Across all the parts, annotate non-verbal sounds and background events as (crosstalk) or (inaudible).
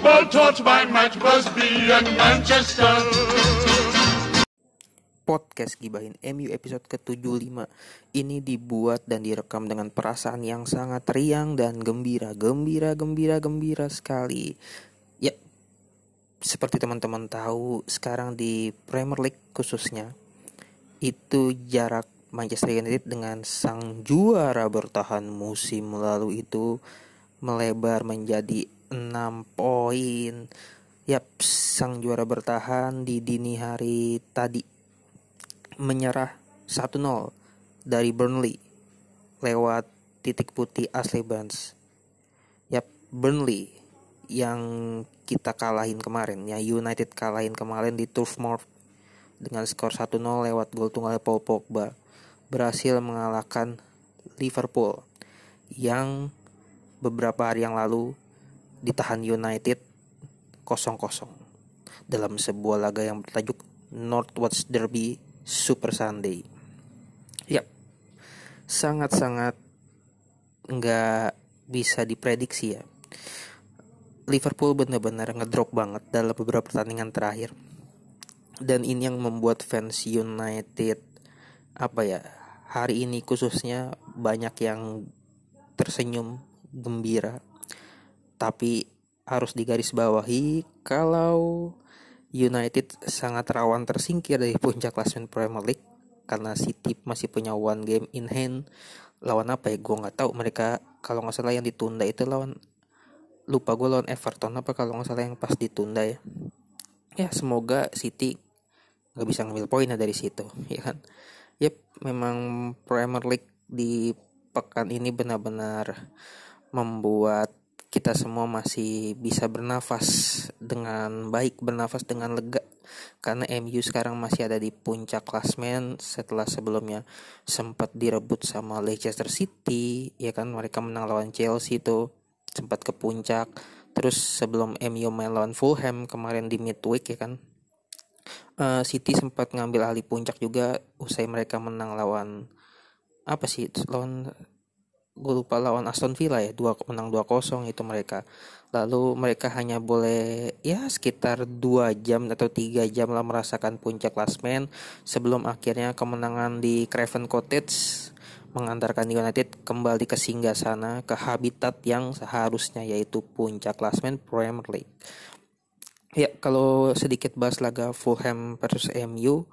football taught by Matt Busby and Manchester. Podcast Gibahin MU episode ke-75 ini dibuat dan direkam dengan perasaan yang sangat riang dan gembira, gembira, gembira, gembira sekali. Ya, seperti teman-teman tahu, sekarang di Premier League khususnya itu jarak Manchester United dengan sang juara bertahan musim lalu itu melebar menjadi 6 poin. Yap, sang juara bertahan di dini hari tadi menyerah 1-0 dari Burnley lewat titik putih Ashley Barnes. Yap, Burnley yang kita kalahin kemarin ya United kalahin kemarin di Turf Moor dengan skor 1-0 lewat gol tunggal Paul Pogba berhasil mengalahkan Liverpool yang beberapa hari yang lalu ditahan United 0-0 dalam sebuah laga yang bertajuk Northwest Derby Super Sunday. Yap, sangat-sangat nggak bisa diprediksi ya. Liverpool benar-benar ngedrop banget dalam beberapa pertandingan terakhir. Dan ini yang membuat fans United apa ya hari ini khususnya banyak yang tersenyum gembira. Tapi harus digarisbawahi kalau United sangat rawan tersingkir dari puncak klasemen Premier League karena City masih punya one game in hand. Lawan apa ya? Gue nggak tahu. Mereka kalau nggak salah yang ditunda itu lawan lupa gue lawan Everton apa kalau nggak salah yang pas ditunda ya. Ya semoga City nggak bisa ngambil poinnya dari situ ya kan? Yep memang Premier League di pekan ini benar-benar membuat kita semua masih bisa bernafas dengan baik, bernafas dengan lega karena MU sekarang masih ada di puncak klasmen setelah sebelumnya sempat direbut sama Leicester City, ya kan mereka menang lawan Chelsea itu sempat ke puncak. Terus sebelum MU main lawan Fulham kemarin di midweek ya kan. Uh, City sempat ngambil alih puncak juga usai mereka menang lawan apa sih lawan gue lupa lawan Aston Villa ya dua menang 2-0 itu mereka. Lalu mereka hanya boleh ya sekitar dua jam atau tiga jam lah merasakan puncak klasmen sebelum akhirnya kemenangan di Craven Cottage mengantarkan United kembali ke singgah sana ke habitat yang seharusnya yaitu puncak klasmen Premier League. Ya kalau sedikit bahas laga Fulham versus MU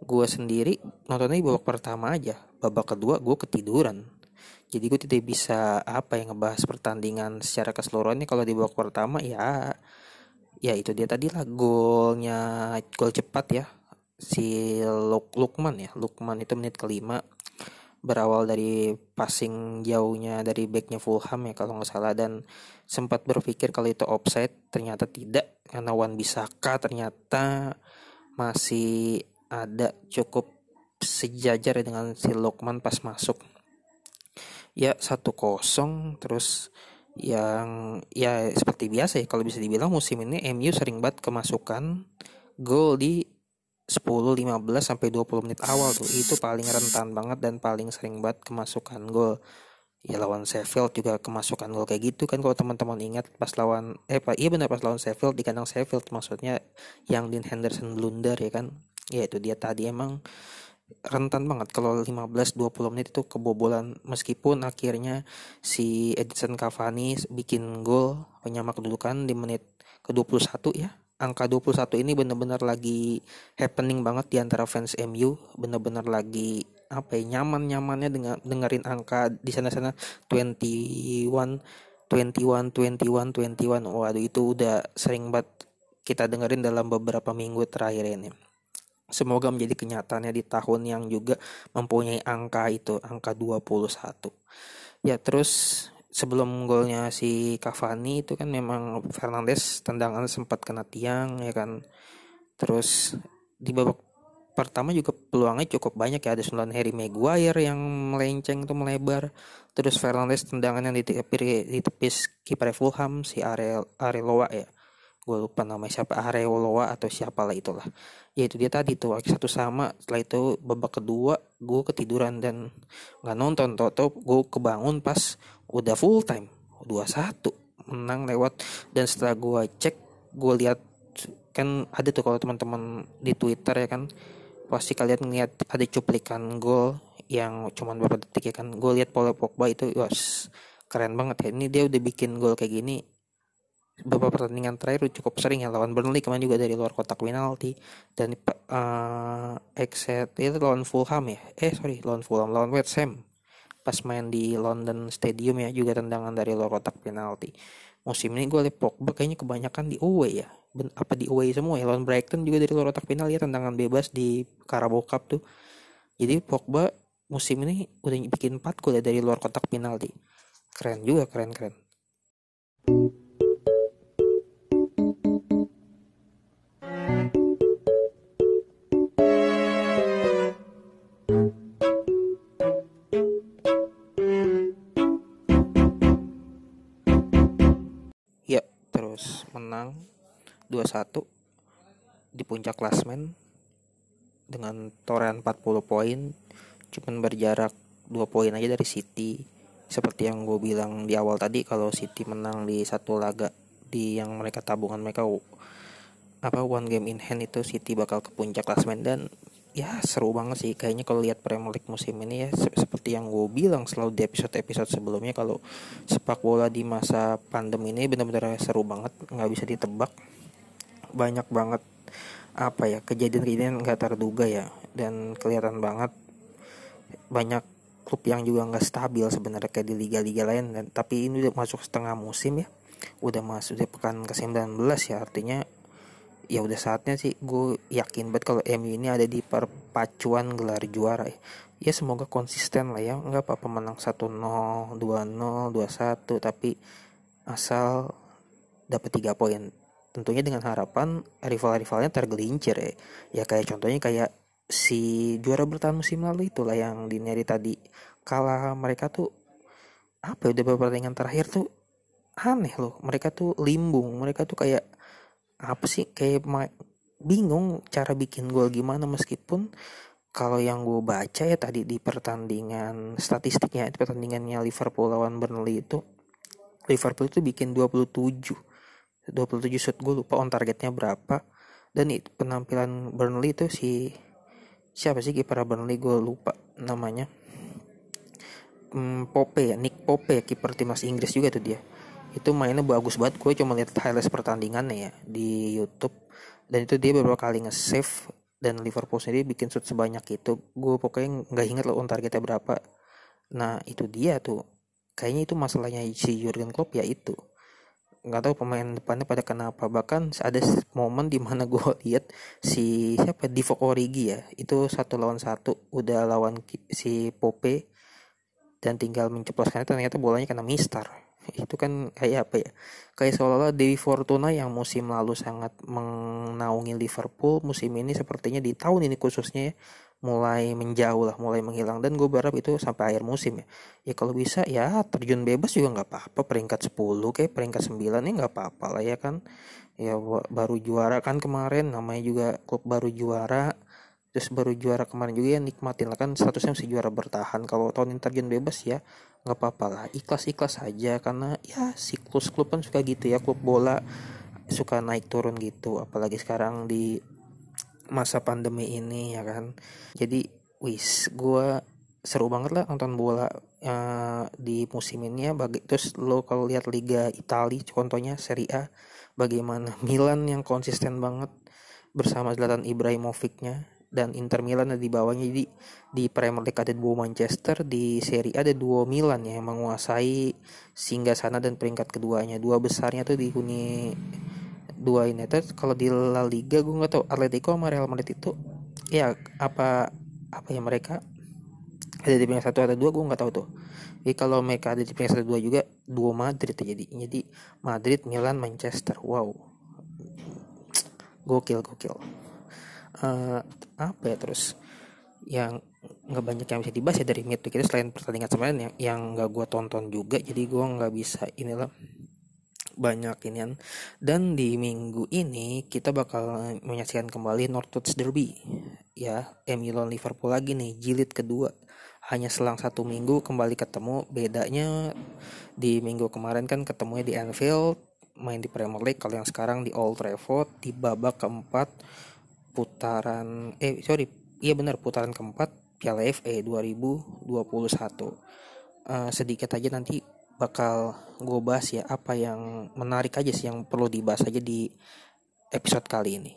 gue sendiri nontonnya di babak pertama aja. Babak kedua gue ketiduran jadi gue tidak bisa apa yang ngebahas pertandingan secara keseluruhannya kalau di babak pertama ya ya itu dia tadi lah golnya gol cepat ya si Luk Lukman ya. Lukman itu menit kelima berawal dari passing jauhnya dari backnya Fulham ya kalau nggak salah. Dan sempat berpikir kalau itu offside ternyata tidak. Karena Wan Bisaka ternyata masih ada cukup sejajar dengan si Lukman pas masuk ya satu kosong terus yang ya seperti biasa ya kalau bisa dibilang musim ini MU sering banget kemasukan gol di 10, 15 sampai 20 menit awal tuh. Itu paling rentan banget dan paling sering banget kemasukan gol. Ya lawan Sheffield juga kemasukan gol kayak gitu kan kalau teman-teman ingat pas lawan eh pak iya benar pas lawan Sheffield di kandang Sheffield maksudnya yang Dean Henderson blunder ya kan. Ya itu dia tadi emang rentan banget kalau 15-20 menit itu kebobolan. Meskipun akhirnya si Edison Cavani bikin gol penyama kedudukan di menit ke-21 ya. Angka 21 ini benar-benar lagi happening banget di antara fans MU benar-benar lagi apa ya nyaman-nyamannya dengan dengerin angka di sana-sana. 21 21 21 21 waduh itu udah sering banget kita dengerin dalam beberapa minggu terakhir ini Semoga menjadi kenyataannya di tahun yang juga mempunyai angka itu, angka 21. Ya, terus sebelum golnya si Cavani itu kan memang Fernandes tendangan sempat kena tiang ya kan. terus di babak pertama juga peluangnya cukup banyak ya ada sembilan Harry Maguire yang melenceng tuh melebar terus Fernandes tendangan yang ditepis, ditepis kiper Fulham si Ariel Areloa ya gue lupa namanya siapa Areoloa atau siapa lah itulah. Ya itu dia tadi tuh satu sama setelah itu babak kedua gue ketiduran dan nggak nonton. Toto gue kebangun pas udah full time dua satu menang lewat. Dan setelah gue cek gue lihat kan ada tuh kalau teman-teman di Twitter ya kan pasti kalian ngeliat ada cuplikan gol yang cuman beberapa detik ya kan. Gue lihat Paul Pogba itu was keren banget. Ya ini dia udah bikin gol kayak gini beberapa pertandingan terakhir cukup sering ya lawan Burnley kemarin juga dari luar kotak penalti. Dan uh, exit itu lawan Fulham ya? Eh sorry lawan Fulham lawan West Ham. Pas main di London Stadium ya juga tendangan dari luar kotak penalti. Musim ini gue liat Pogba kayaknya kebanyakan di away ya. Ben, apa di away semua ya? Lawan Brighton juga dari luar kotak penalti ya tendangan bebas di Carabao Cup tuh. Jadi Pogba musim ini udah bikin 4 gol ya dari luar kotak penalti. Keren juga keren keren menang 2-1 di puncak klasmen dengan torehan 40 poin cuman berjarak 2 poin aja dari City. Seperti yang gue bilang di awal tadi kalau City menang di satu laga di yang mereka tabungan mereka apa one game in hand itu City bakal ke puncak klasmen. Dan ya seru banget sih. Kayaknya kalau lihat Premier League musim ini ya seperti yang gue bilang selalu di episode-episode sebelumnya kalau sepak bola di masa pandemi ini benar-benar seru banget nggak bisa ditebak. Banyak banget apa ya kejadian-kejadian nggak terduga ya. Dan kelihatan banget banyak klub yang juga nggak stabil sebenarnya kayak di liga-liga lain. Dan tapi ini udah masuk setengah musim ya. Udah masuk di pekan ke 19 ya artinya ya udah saatnya sih. Gue yakin banget kalau MU ini ada di perpacuan gelar juara ya. ya semoga konsisten lah ya. Nggak apa-apa menang 1-0 2-0 2-1 tapi asal dapat 3 poin. Tentunya dengan harapan rival-rivalnya tergelincir ya. Ya kayak contohnya kayak si juara bertahan musim lalu itulah yang dineri tadi kalah. Mereka tuh apa ya udah beberapa pertandingan terakhir tuh aneh loh. Mereka tuh limbung. Mereka tuh kayak apa sih? Kayak bingung cara bikin gol gimana meskipun kalau yang gue baca ya tadi di pertandingan statistiknya di pertandingannya Liverpool lawan Burnley itu Liverpool itu bikin 27 27 shot gue lupa on targetnya berapa. Dan itu penampilan Burnley itu si siapa sih kiper Burnley? Gue lupa namanya. Hmm, Pope ya Nick Pope ya kiper timnas Inggris juga tuh dia itu mainnya bagus banget. Gue cuma lihat highlights pertandingannya ya di YouTube. Dan itu dia beberapa kali nge-save dan Liverpool sendiri bikin shoot sebanyak itu. Gue pokoknya nggak inget loh on targetnya berapa. Nah itu dia tuh. Kayaknya itu masalahnya si Jurgen Klopp ya itu. Nggak tahu pemain depannya pada kenapa. Bahkan ada momen di mana gue (laughs) lihat si siapa Divock Origi ya itu satu lawan satu udah lawan si Pope dan tinggal menceploskannya ternyata bolanya kena Mister itu kan kayak apa ya? Kayak seolah-olah Dewi Fortuna yang musim lalu sangat menaungi Liverpool musim ini sepertinya di tahun ini khususnya ya, mulai menjauh lah mulai menghilang. Dan gue berharap itu sampai akhir musim ya. Ya kalau bisa ya terjun bebas juga nggak apa-apa. Peringkat 10 kayak peringkat 9 ya nggak apa-apa lah ya kan. Ya baru juara kan kemarin namanya juga klub baru juara terus baru juara kemarin juga ya nikmatin lah kan. Statusnya masih juara bertahan. Kalau tahun ini terjun bebas ya nggak apa-apa lah. Ikhlas ikhlas saja karena ya siklus klub kan suka gitu ya klub bola suka naik turun gitu. Apalagi sekarang di masa pandemi ini ya kan. Jadi wis gue seru banget lah nonton bola uh, di musim ini ya. Bagi terus lo kalau lihat Liga Italia contohnya Serie A bagaimana (laughs) Milan yang konsisten banget bersama Zlatan Ibrahimovicnya dan Inter Milan ada di bawahnya. Jadi di Premier League ada dua Manchester di Serie A ada dua Milan ya yang menguasai singgah sana dan peringkat keduanya. Dua besarnya tuh dihuni dua ini terus kalau di La Liga gue nggak tahu Atletico sama Real Madrid itu ya apa apa ya mereka? Ada di peringkat satu atau dua gue nggak tahu tuh. Jadi kalau mereka ada di peringkat satu dua juga dua Madrid jadi. Jadi Madrid Milan Manchester. Wow. Gokil gokil uh, apa ya terus yang nggak banyak yang bisa dibahas ya dari midweek itu selain pertandingan semalam yang yang nggak gue tonton juga jadi gue nggak bisa inilah banyak ini dan di minggu ini kita bakal menyaksikan kembali Northwoods Derby. Ya MU lawan Liverpool lagi nih jilid kedua. Hanya selang satu minggu kembali ketemu. Bedanya di minggu kemarin kan ketemunya di Anfield main di Premier League. Kalau yang sekarang di Old Trafford di babak keempat putaran eh sorry iya benar putaran keempat Piala FA 2021 uh, sedikit aja nanti bakal gue bahas ya apa yang menarik aja sih yang perlu dibahas aja di episode kali ini.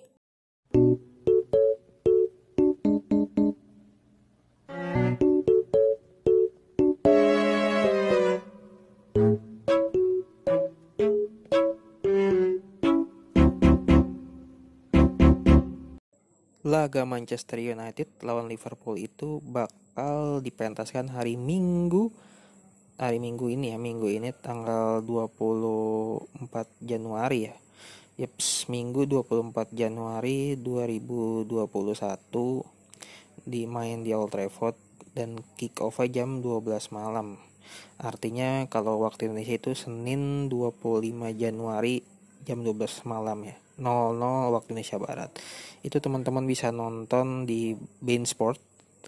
Laga Manchester United lawan Liverpool itu bakal dipentaskan hari Minggu hari Minggu ini ya Minggu ini tanggal 24 Januari ya Yeps, Minggu 24 Januari 2021 dimain di Old Trafford dan kick off jam 12 malam. Artinya kalau waktu Indonesia itu Senin 25 Januari jam 12 malam ya. 00 waktu Indonesia Barat. Itu teman-teman bisa nonton di Bein Sport.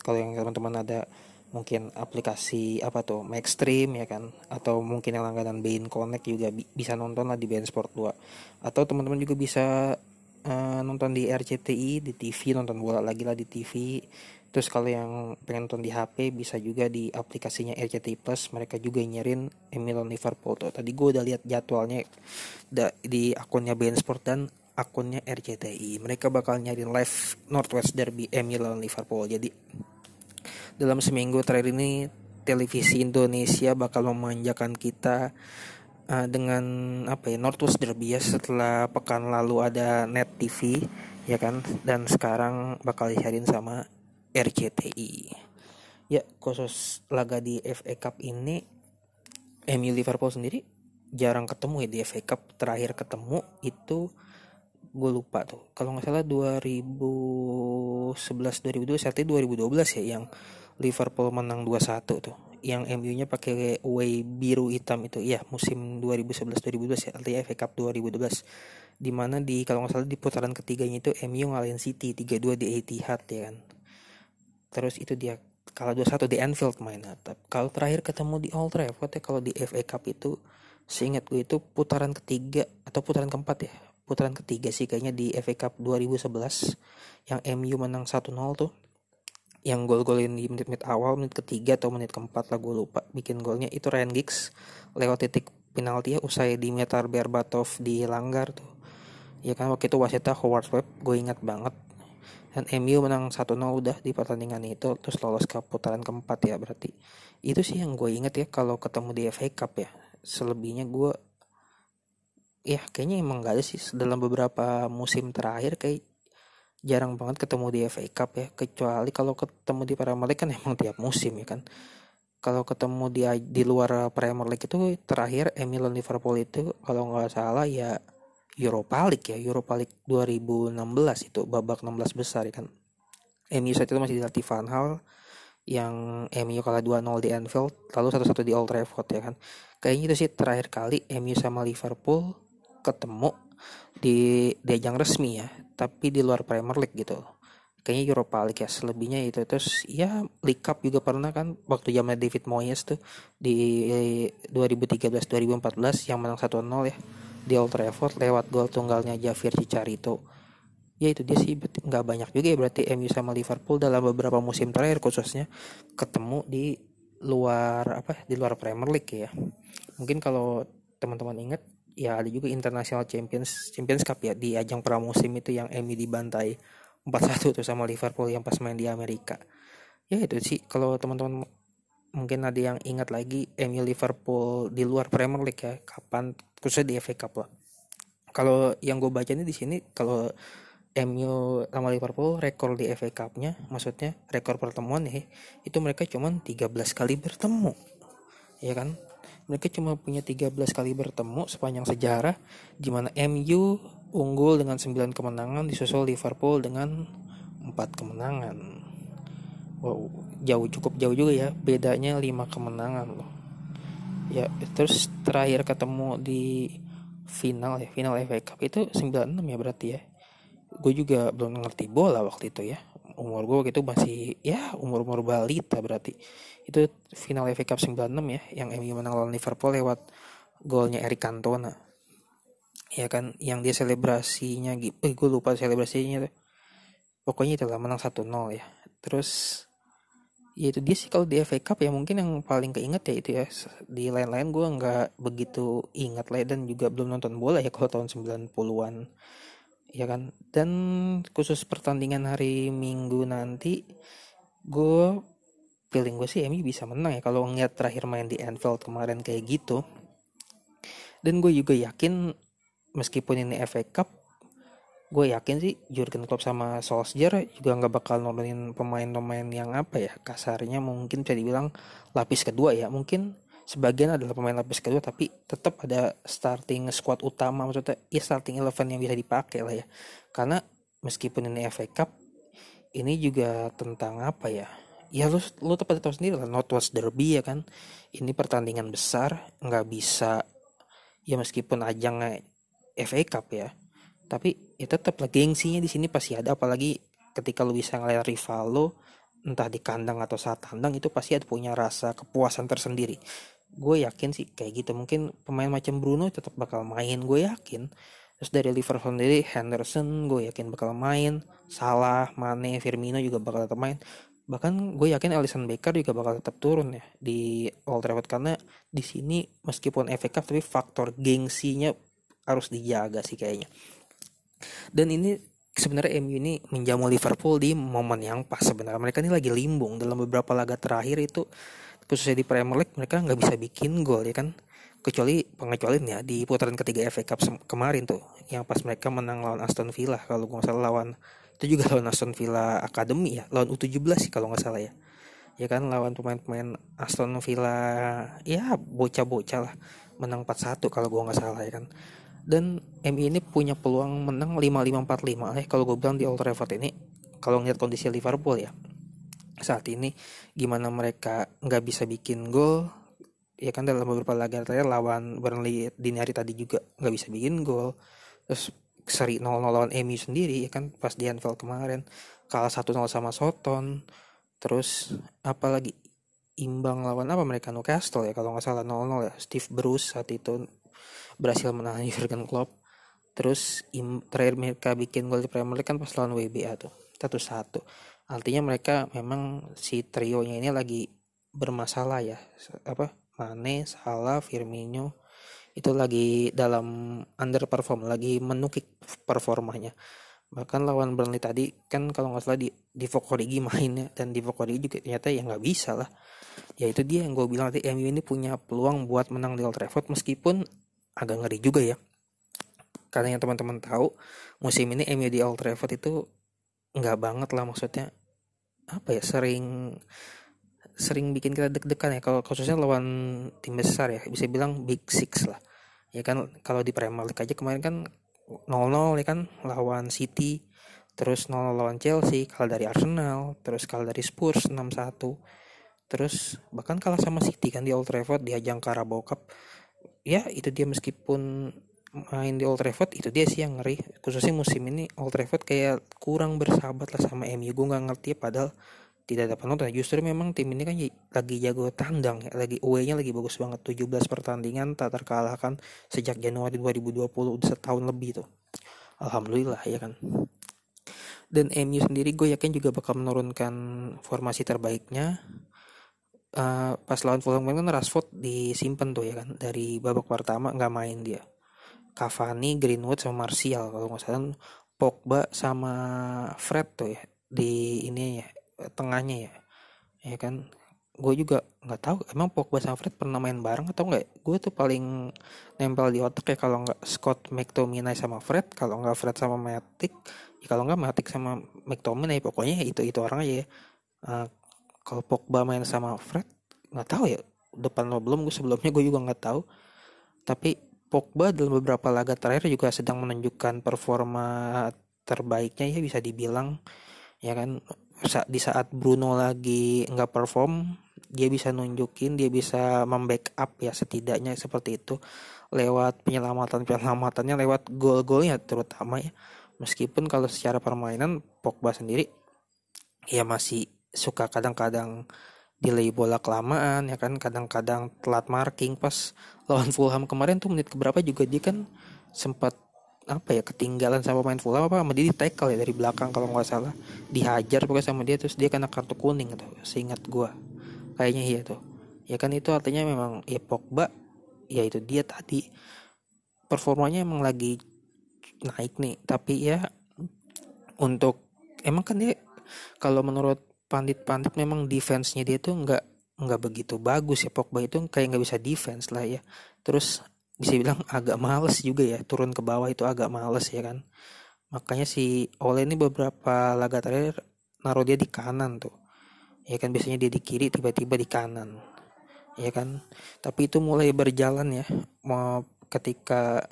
Kalau yang teman-teman ada mungkin aplikasi apa tuh Maxstream ya kan? Atau mungkin yang langganan Bein Connect juga bi bisa nonton lah di Bein Sport 2 atau teman-teman juga bisa uh, nonton di RCTI di TV nonton bola lagi lah di TV terus kalau yang pengen nonton di HP bisa juga di aplikasinya RCTI Plus. Mereka juga nyirin Emilon Liverpool. Tuh tadi gue udah lihat jadwalnya di akunnya BN Sport dan akunnya RCTI mereka bakal nyariin live Northwest Derby Emilon Liverpool. Jadi dalam seminggu terakhir ini televisi Indonesia bakal memanjakan kita uh, dengan apa ya Northwest Derby ya setelah pekan lalu ada Net TV ya kan? Dan sekarang bakal dicariin sama RCTI. Ya, khusus laga di FA Cup ini MU Liverpool sendiri jarang ketemu ya di FA Cup. Terakhir ketemu itu gue lupa tuh. Kalau nggak salah 2011 2012 artinya 2012 ya yang Liverpool menang 2-1 tuh. Yang MU-nya pakai away biru hitam itu. Iya, musim 2011 2012 ya, artinya FA Cup 2012 di mana di kalau nggak salah di putaran ketiganya itu MU ngalahin City 3-2 di Etihad ya kan terus itu dia kalau 2-1 di Anfield main. Kalau terakhir ketemu di Old Trafford ya kalau di FA Cup itu seingat gue itu putaran ketiga atau putaran keempat ya putaran ketiga sih kayaknya di FA Cup 2011 yang MU menang 1-0 tuh yang gol-golin di menit-menit awal menit ketiga atau menit keempat lah gue lupa bikin golnya. Itu Ryan Giggs lewat titik penalti ya usai Dimitar Berbatov dilanggar tuh. Ya kan waktu itu wasitnya Howard Webb gue ingat banget dan MU menang 1-0 udah di pertandingan itu terus lolos ke putaran keempat ya berarti. Itu sih yang gue inget ya kalau ketemu di FA Cup ya. Selebihnya gue ya kayaknya emang gak ada sih. Dalam beberapa musim terakhir kayak jarang banget ketemu di FA Cup ya. Kecuali kalau ketemu di Premier League kan emang tiap musim ya kan. Kalau ketemu di di luar Premier League itu terakhir Emil Liverpool itu kalau nggak salah ya Europa League ya Europa League 2016 itu babak 16 besar ya kan? MU saat itu masih dilatih Van Hal yang MU kalah 2-0 di Anfield lalu satu-satu di Old Trafford ya kan? Kayaknya itu sih terakhir kali MU sama Liverpool ketemu di ajang resmi ya tapi di luar Premier League gitu. Kayaknya Europa League ya selebihnya itu terus ya League Cup juga pernah kan waktu zaman David Moyes tuh di 2013 2014 yang menang 1-0 ya di Old Trafford lewat gol tunggalnya Javier Cicarito ya itu dia sih nggak banyak juga ya berarti MU sama Liverpool dalam beberapa musim terakhir khususnya ketemu di luar apa di luar Premier League ya. Mungkin kalau teman-teman ingat ya ada juga International Champions Champions Cup ya di ajang pramusim itu yang MU dibantai 4-1 tuh sama Liverpool yang pas main di Amerika. Ya itu sih. Kalau teman-teman mungkin ada yang ingat lagi MU Liverpool di luar Premier League ya kapan khususnya di FA Cup lah. Kalau yang gue baca ini di sini kalau MU sama Liverpool rekor di FA Cup-nya maksudnya rekor pertemuan ya itu mereka cuma 13 kali bertemu. Ya kan? Mereka cuma punya 13 kali bertemu sepanjang sejarah di mana MU unggul dengan 9 kemenangan disusul Liverpool dengan empat kemenangan. Wow jauh cukup jauh juga ya. Bedanya lima kemenangan loh. Ya terus terakhir ketemu di final ya final FA Cup. Itu 96 ya berarti ya. Gue juga belum ngerti bola waktu itu ya. Umur gue gitu masih ya umur umur balita berarti. Itu final FA Cup 96 ya yang MU menang lawan Liverpool lewat golnya Eric Cantona. Ya kan yang dia selebrasinya eh gue lupa selebrasinya tuh. Pokoknya itulah menang 1-0 ya. Terus ya itu dia sih kalau di FA Cup ya mungkin yang paling keinget ya itu ya. Di lain-lain gue nggak begitu ingat lah dan juga belum nonton bola ya kalau tahun 90-an ya kan? Dan khusus pertandingan hari Minggu nanti gue feeling gue sih Emi bisa menang ya kalau ngeliat terakhir main di Anfield kemarin kayak gitu. Dan gue juga yakin meskipun ini FA Cup gue yakin sih Jurgen Klopp sama Solskjaer juga nggak bakal nurunin pemain-pemain yang apa ya kasarnya mungkin bisa dibilang lapis kedua ya. Mungkin sebagian adalah pemain lapis kedua tapi tetap ada starting squad utama maksudnya ya starting eleven yang bisa dipakai lah ya. Karena meskipun ini FA Cup ini juga tentang apa ya? Ya lu lu tepat tahu sendiri lah Northwest Derby ya kan. Ini pertandingan besar nggak bisa ya meskipun ajang FA Cup ya tapi ya tetap lah gengsinya di sini pasti ada. Apalagi ketika lu bisa ngeliat rival lo entah di kandang atau saat tandang itu pasti ada punya rasa kepuasan tersendiri. Gue yakin sih kayak gitu. Mungkin pemain macam Bruno tetap bakal main gue yakin. Terus dari Liverpool sendiri Henderson gue yakin bakal main. Salah Mane Firmino juga bakal tetap main. Bahkan gue yakin Alisson Becker juga bakal tetap turun ya di Old Trafford. Karena di sini meskipun FA tapi faktor gengsinya harus dijaga sih kayaknya dan ini sebenarnya MU ini menjamu Liverpool di momen yang pas. Sebenarnya mereka ini lagi limbung. Dalam beberapa laga terakhir itu khususnya di Premier League mereka nggak bisa bikin gol ya kan? Kecuali pengecualian ya di putaran ketiga FA Cup kemarin tuh yang pas mereka menang lawan Aston Villa. Kalau gue nggak salah lawan itu juga lawan Aston Villa Academy ya lawan U17 sih kalau nggak salah ya. Ya kan lawan pemain-pemain Aston Villa ya bocah-bocah lah. Menang 4-1 kalau gue nggak salah ya kan dan MU ini punya peluang menang 5-5-4-5 eh kalau gue bilang di Old Trafford ini. Kalau ngeliat kondisi Liverpool ya saat ini gimana mereka nggak bisa bikin gol ya kan dalam beberapa laga terakhir lawan Burnley dini hari tadi juga nggak bisa bikin gol. Terus seri 0-0 lawan MU sendiri ya kan pas di Anfield kemarin. Kalah 1-0 sama Soton. Terus apalagi imbang lawan apa mereka? Newcastle ya kalau nggak salah 0-0 ya. Steve Bruce saat itu berhasil menahan Jurgen Klopp terus im, terakhir mereka bikin gol di Premier League kan pas lawan WBA tuh satu-satu artinya mereka memang si trionya ini lagi bermasalah ya apa Mane, Salah, Firmino itu lagi dalam underperform, lagi menukik performanya. Bahkan lawan Burnley tadi kan kalau nggak salah di di Fokorigi mainnya dan di Fokorigi juga ternyata ya nggak bisa lah. Ya itu dia yang gue bilang tadi MU ini punya peluang buat menang di Old Trafford meskipun agak ngeri juga ya. Karena yang teman-teman tahu musim ini MU di Old Trafford itu nggak banget lah maksudnya. Apa ya sering sering bikin kita deg-degan ya. Kalau khususnya lawan tim besar ya bisa bilang big six lah. Ya kan kalau di Premier League aja kemarin kan 0-0 ya kan lawan City terus 0 lawan Chelsea kalah dari Arsenal terus kalah dari Spurs 6-1 terus bahkan kalah sama City kan di Old Trafford di ajang Carabao Cup ya itu dia meskipun main di Old Trafford itu dia sih yang ngeri. Khususnya musim ini Old Trafford kayak kurang bersahabat lah sama MU gue nggak ngerti ya, padahal tidak ada penonton. Justru memang tim ini kan lagi jago tandang ya lagi away-nya lagi bagus banget. 17 pertandingan tak terkalahkan sejak Januari 2020 udah setahun lebih tuh. Alhamdulillah ya kan. Dan MU sendiri gue yakin juga bakal menurunkan formasi terbaiknya uh, pas lawan Fulham kan Rashford disimpan tuh ya kan dari babak pertama nggak main dia. Cavani, Greenwood sama Martial kalau nggak salah. Pogba sama Fred tuh ya di ini ya tengahnya ya. Ya kan gue juga nggak tahu emang Pogba sama Fred pernah main bareng atau enggak gue tuh paling nempel di otak ya kalau nggak Scott McTominay sama Fred kalau nggak Fred sama Matic ya kalau nggak Matic sama McTominay pokoknya itu itu orang aja ya. Uh, kalau Pogba main sama Fred nggak tahu ya depan lo belum gue sebelumnya gue juga nggak tahu. Tapi Pogba dalam beberapa laga terakhir juga sedang menunjukkan performa terbaiknya ya bisa dibilang ya kan. Di saat Bruno lagi nggak perform dia bisa nunjukin dia bisa membackup ya setidaknya seperti itu lewat penyelamatan penyelamatannya lewat gol-golnya terutama ya. Meskipun kalau secara permainan Pogba sendiri ya masih suka kadang-kadang delay bola kelamaan ya kan? Kadang-kadang telat marking. Pas lawan Fulham kemarin tuh menit keberapa juga dia kan sempat apa ya ketinggalan sama pemain Fulham apa sama dia di tackle ya dari belakang kalau nggak salah. Dihajar pokoknya sama dia terus dia kena kartu kuning gitu seingat gua. Kayaknya iya tuh. Ya kan itu artinya memang ya Pogba ya itu dia tadi. Performanya emang lagi naik nih tapi ya untuk emang kan dia kalau menurut pandit-pandit memang defense-nya dia tuh nggak nggak begitu bagus ya. Pogba itu kayak nggak bisa defense lah ya. Terus bisa bilang (laughs) agak males juga ya. Turun ke bawah itu agak males ya kan. Makanya si Ole ini beberapa laga terakhir naruh dia di kanan tuh. Ya kan biasanya dia di kiri tiba-tiba di kanan. Ya kan. Tapi itu mulai berjalan ya. Mau ketika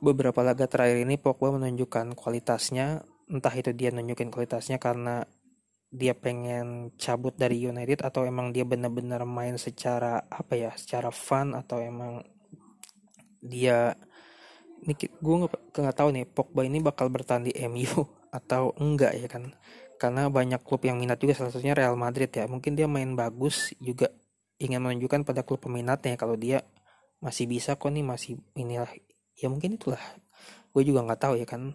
beberapa laga terakhir ini Pogba menunjukkan kualitasnya entah itu dia nunjukin kualitasnya karena dia pengen cabut dari United atau emang dia benar-benar main secara apa ya secara fun atau emang dia ini gue nggak tahu nih Pogba ini bakal bertahan di MU (laughs) atau enggak ya kan? Karena banyak klub yang minat juga salah satunya Real Madrid ya. Mungkin dia main bagus juga ingin menunjukkan pada klub peminatnya. Kalau dia masih bisa kok nih masih inilah ya mungkin itulah. Gue juga nggak tahu ya kan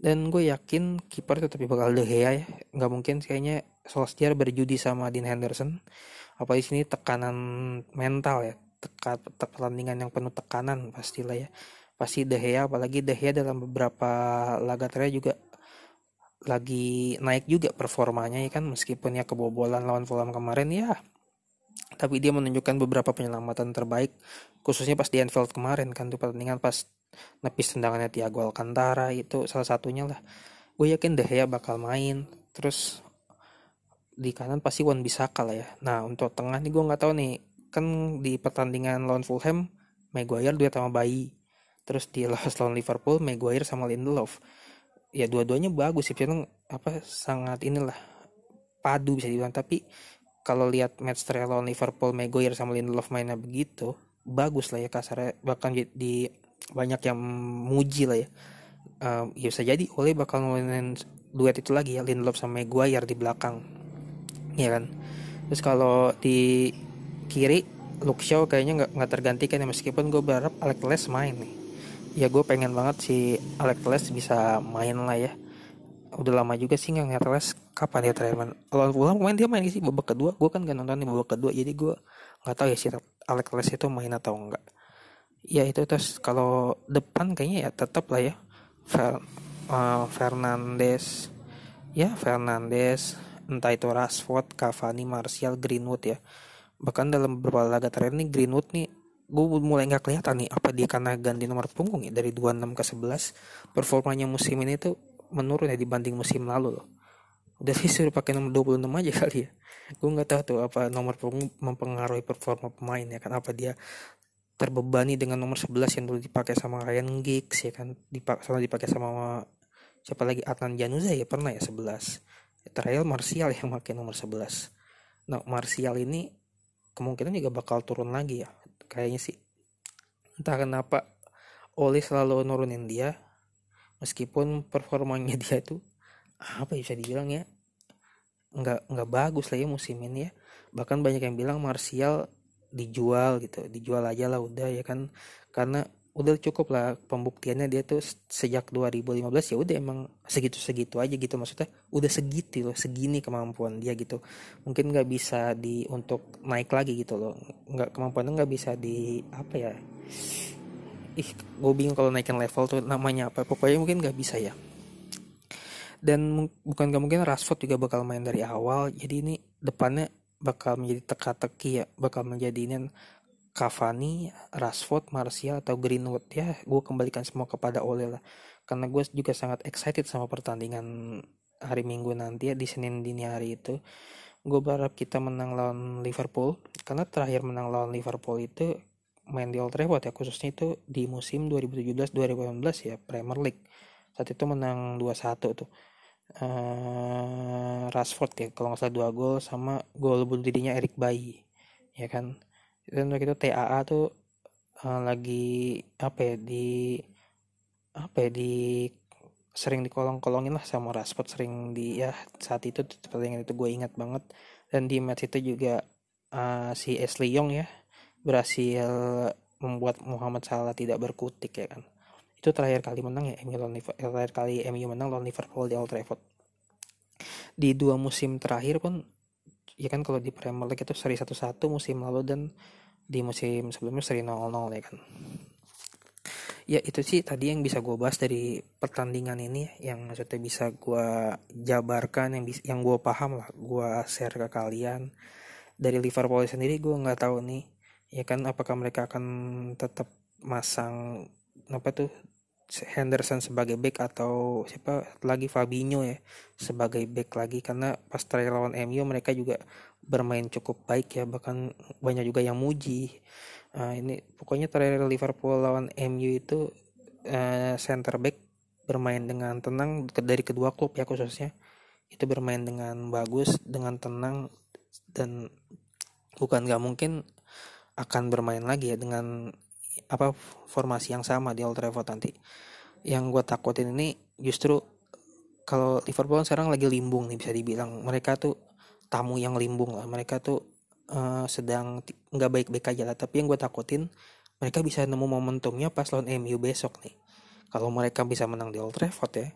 dan gue yakin kiper tetap bakal De Gea ya. Nggak mungkin kayaknya Solskjaer berjudi sama Dean Henderson. Apa di sini tekanan mental ya? Teka, pertandingan yang penuh tekanan pastilah ya. Pasti De Gea apalagi De Gea dalam beberapa laga terakhir juga lagi naik juga performanya ya kan. Meskipun ya kebobolan lawan Fulham kemarin ya. Tapi dia menunjukkan beberapa penyelamatan terbaik khususnya pas di Anfield kemarin kan tuh pertandingan pas nepis tendangannya Thiago Alcantara itu salah satunya lah. Gue yakin De Gea bakal main. Terus di kanan pasti Wan Bisaka lah ya. Nah untuk tengah nih gue nggak tahu nih. Kan di pertandingan lawan Fulham Maguire duet sama Bayi. Terus di lawan Liverpool Maguire sama Lindelof. Ya dua-duanya bagus sih. Memang apa sangat inilah padu bisa dibilang. Tapi kalau lihat match terakhir lawan Liverpool Maguire sama Lindelof mainnya begitu bagus lah ya kasarnya. Bahkan di banyak yang muji lah ya. Um, ya bisa jadi oleh bakal ngomongin duet itu lagi ya Lindelof sama Maguire di belakang. Ya kan? Terus kalau di kiri Luke Shaw kayaknya nggak nggak tergantikan ya meskipun gue berharap Alex Les main nih. Ya gue pengen banget si Alex Les bisa main lah ya. Udah lama juga sih nggak ngeliat Les kapan dia terakhir main kalau pulang main dia main sih babak kedua. Gue kan gak nonton di babak kedua jadi gue nggak tahu ya si Alex Les itu main atau enggak ya itu terus kalau depan kayaknya ya tetap lah ya. Fer, uh, Fernandes. Ya Fernandes. Entah itu Rashford, Cavani, Martial, Greenwood ya. Bahkan dalam beberapa laga terakhir nih Greenwood nih gue mulai nggak kelihatan nih apa dia karena ganti nomor punggung ya dari 26 ke 11 performanya musim ini tuh menurun ya dibanding musim lalu loh. Udah sih suruh pakai nomor 26 aja kali ya. Gue nggak tahu tuh apa nomor punggung mempengaruhi performa pemain ya kan apa dia terbebani dengan nomor 11 yang dulu dipakai sama Ryan Giggs ya kan? Dipakai sama dipakai sama siapa lagi? Adnan Januza ya? Pernah ya? 11 terakhir Martial yang pakai nomor 11 nah Martial ini kemungkinan juga bakal turun lagi ya? Kayaknya sih. Entah kenapa Oli selalu nurunin dia meskipun performanya (laughs) dia itu apa ya bisa dibilang ya? Nggak nggak bagus lah ya musim ini ya? Bahkan banyak yang bilang Martial dijual gitu dijual aja lah udah ya kan. Karena udah cukup lah pembuktiannya dia tuh sejak 2015 ya udah emang segitu segitu aja gitu. Maksudnya udah segitu loh segini kemampuan dia gitu. Mungkin nggak bisa di untuk naik lagi gitu loh. Nggak kemampuannya nggak bisa di apa ya ih gue bingung kalau naikin level tuh namanya apa. Pokoknya mungkin nggak bisa ya. Dan bukan gak mungkin Rashford juga bakal main dari awal. Jadi ini depannya bakal menjadi teka-teki ya bakal menjadi ini Cavani, Rashford, Martial atau Greenwood. Ya gue kembalikan semua kepada Ole lah. Karena gue juga sangat excited sama pertandingan hari Minggu nanti ya di Senin dini hari itu. Gue berharap kita menang lawan Liverpool. Karena terakhir menang lawan Liverpool itu main di Old Trafford ya khususnya itu di musim 2017-2018 ya Premier League. Saat itu menang 2-1 tuh uh, Rashford ya kalau nggak salah dua gol sama gol bunuh dirinya Erik Bayi ya kan? Dan waktu itu TAA tuh uh, lagi apa ya di apa ya di sering dikolong-kolongin lah sama Rashford sering di ya saat itu pertandingan itu gue ingat banget. Dan di match itu juga uh, si Ashley Young ya berhasil membuat Muhammad Salah tidak berkutik ya kan itu terakhir kali menang ya MU lawan Liverpool terakhir kali MU menang lawan Liverpool di Old Trafford. Di dua musim terakhir pun ya kan kalau di Premier League itu seri satu-satu musim lalu dan di musim sebelumnya seri 0-0 ya kan. Ya itu sih tadi yang bisa gue bahas dari pertandingan ini yang maksudnya bisa gue jabarkan yang bisa yang gue paham lah gue share ke kalian. Dari Liverpool sendiri gue nggak tahu nih ya kan apakah mereka akan tetap masang apa tuh Henderson sebagai back atau siapa lagi Fabinho ya sebagai back lagi. Karena pas terakhir lawan MU mereka juga bermain cukup baik ya bahkan banyak juga yang muji. Uh, ini pokoknya terakhir Liverpool lawan MU itu uh, center back bermain dengan tenang dari kedua klub ya khususnya. Itu bermain dengan bagus dengan tenang dan bukan nggak mungkin akan bermain lagi ya dengan apa formasi yang sama di Old Trafford nanti. Yang gue takutin ini justru kalau Liverpool sekarang lagi limbung nih bisa dibilang. Mereka tuh tamu yang limbung lah. Mereka tuh uh, sedang nggak baik-baik aja lah. Tapi yang gue takutin mereka bisa nemu momentumnya pas lawan MU besok nih. Kalau mereka bisa menang di Old Trafford ya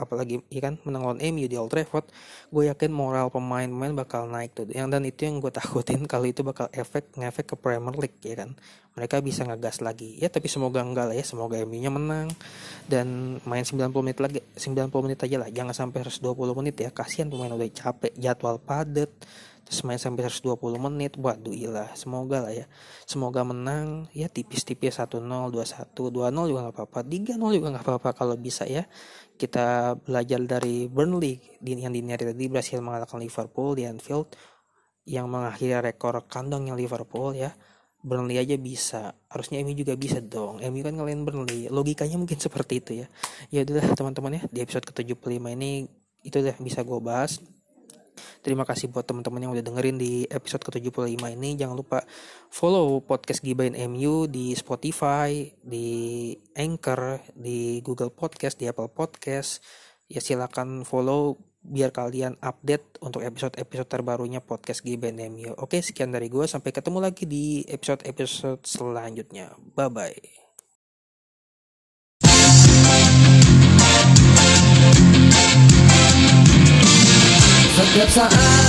apalagi ya kan menang lawan MU di Old Trafford gue yakin moral pemain-pemain bakal naik tuh. Yang dan itu yang gue (laughs) takutin kalau itu bakal efek ngefek ke Premier League ya kan. Mereka bisa ngegas lagi. Ya tapi semoga enggak lah ya semoga MU nya menang. Dan main 90 menit lagi 90 menit aja lah. Jangan sampai 120 menit ya kasihan pemain udah capek jadwal padat terus main sampai 120 menit waduh ilah semoga lah ya. Semoga menang. Ya tipis-tipis 1-0 2-1 2-0 juga nggak apa-apa. 3-0 juga nggak apa-apa kalau bisa ya. Kita belajar dari Burnley yang diniati tadi berhasil mengalahkan Liverpool di Anfield yang mengakhiri rekor kandang yang Liverpool ya. Burnley aja bisa. Harusnya MU juga bisa dong. MU kan ngelain Burnley. Logikanya mungkin seperti itu ya. Ya udah teman-teman ya. Di episode ke-75 ini itu udah bisa gue bahas Terima kasih buat teman-teman yang udah dengerin di episode ke-75 ini. Jangan lupa follow podcast Gibain MU di Spotify, di Anchor, di Google Podcast, di Apple Podcast. Ya silakan follow biar kalian update untuk episode-episode terbarunya podcast Gibain MU. Oke, sekian dari gue. Sampai ketemu lagi di episode-episode selanjutnya. Bye-bye. clips are.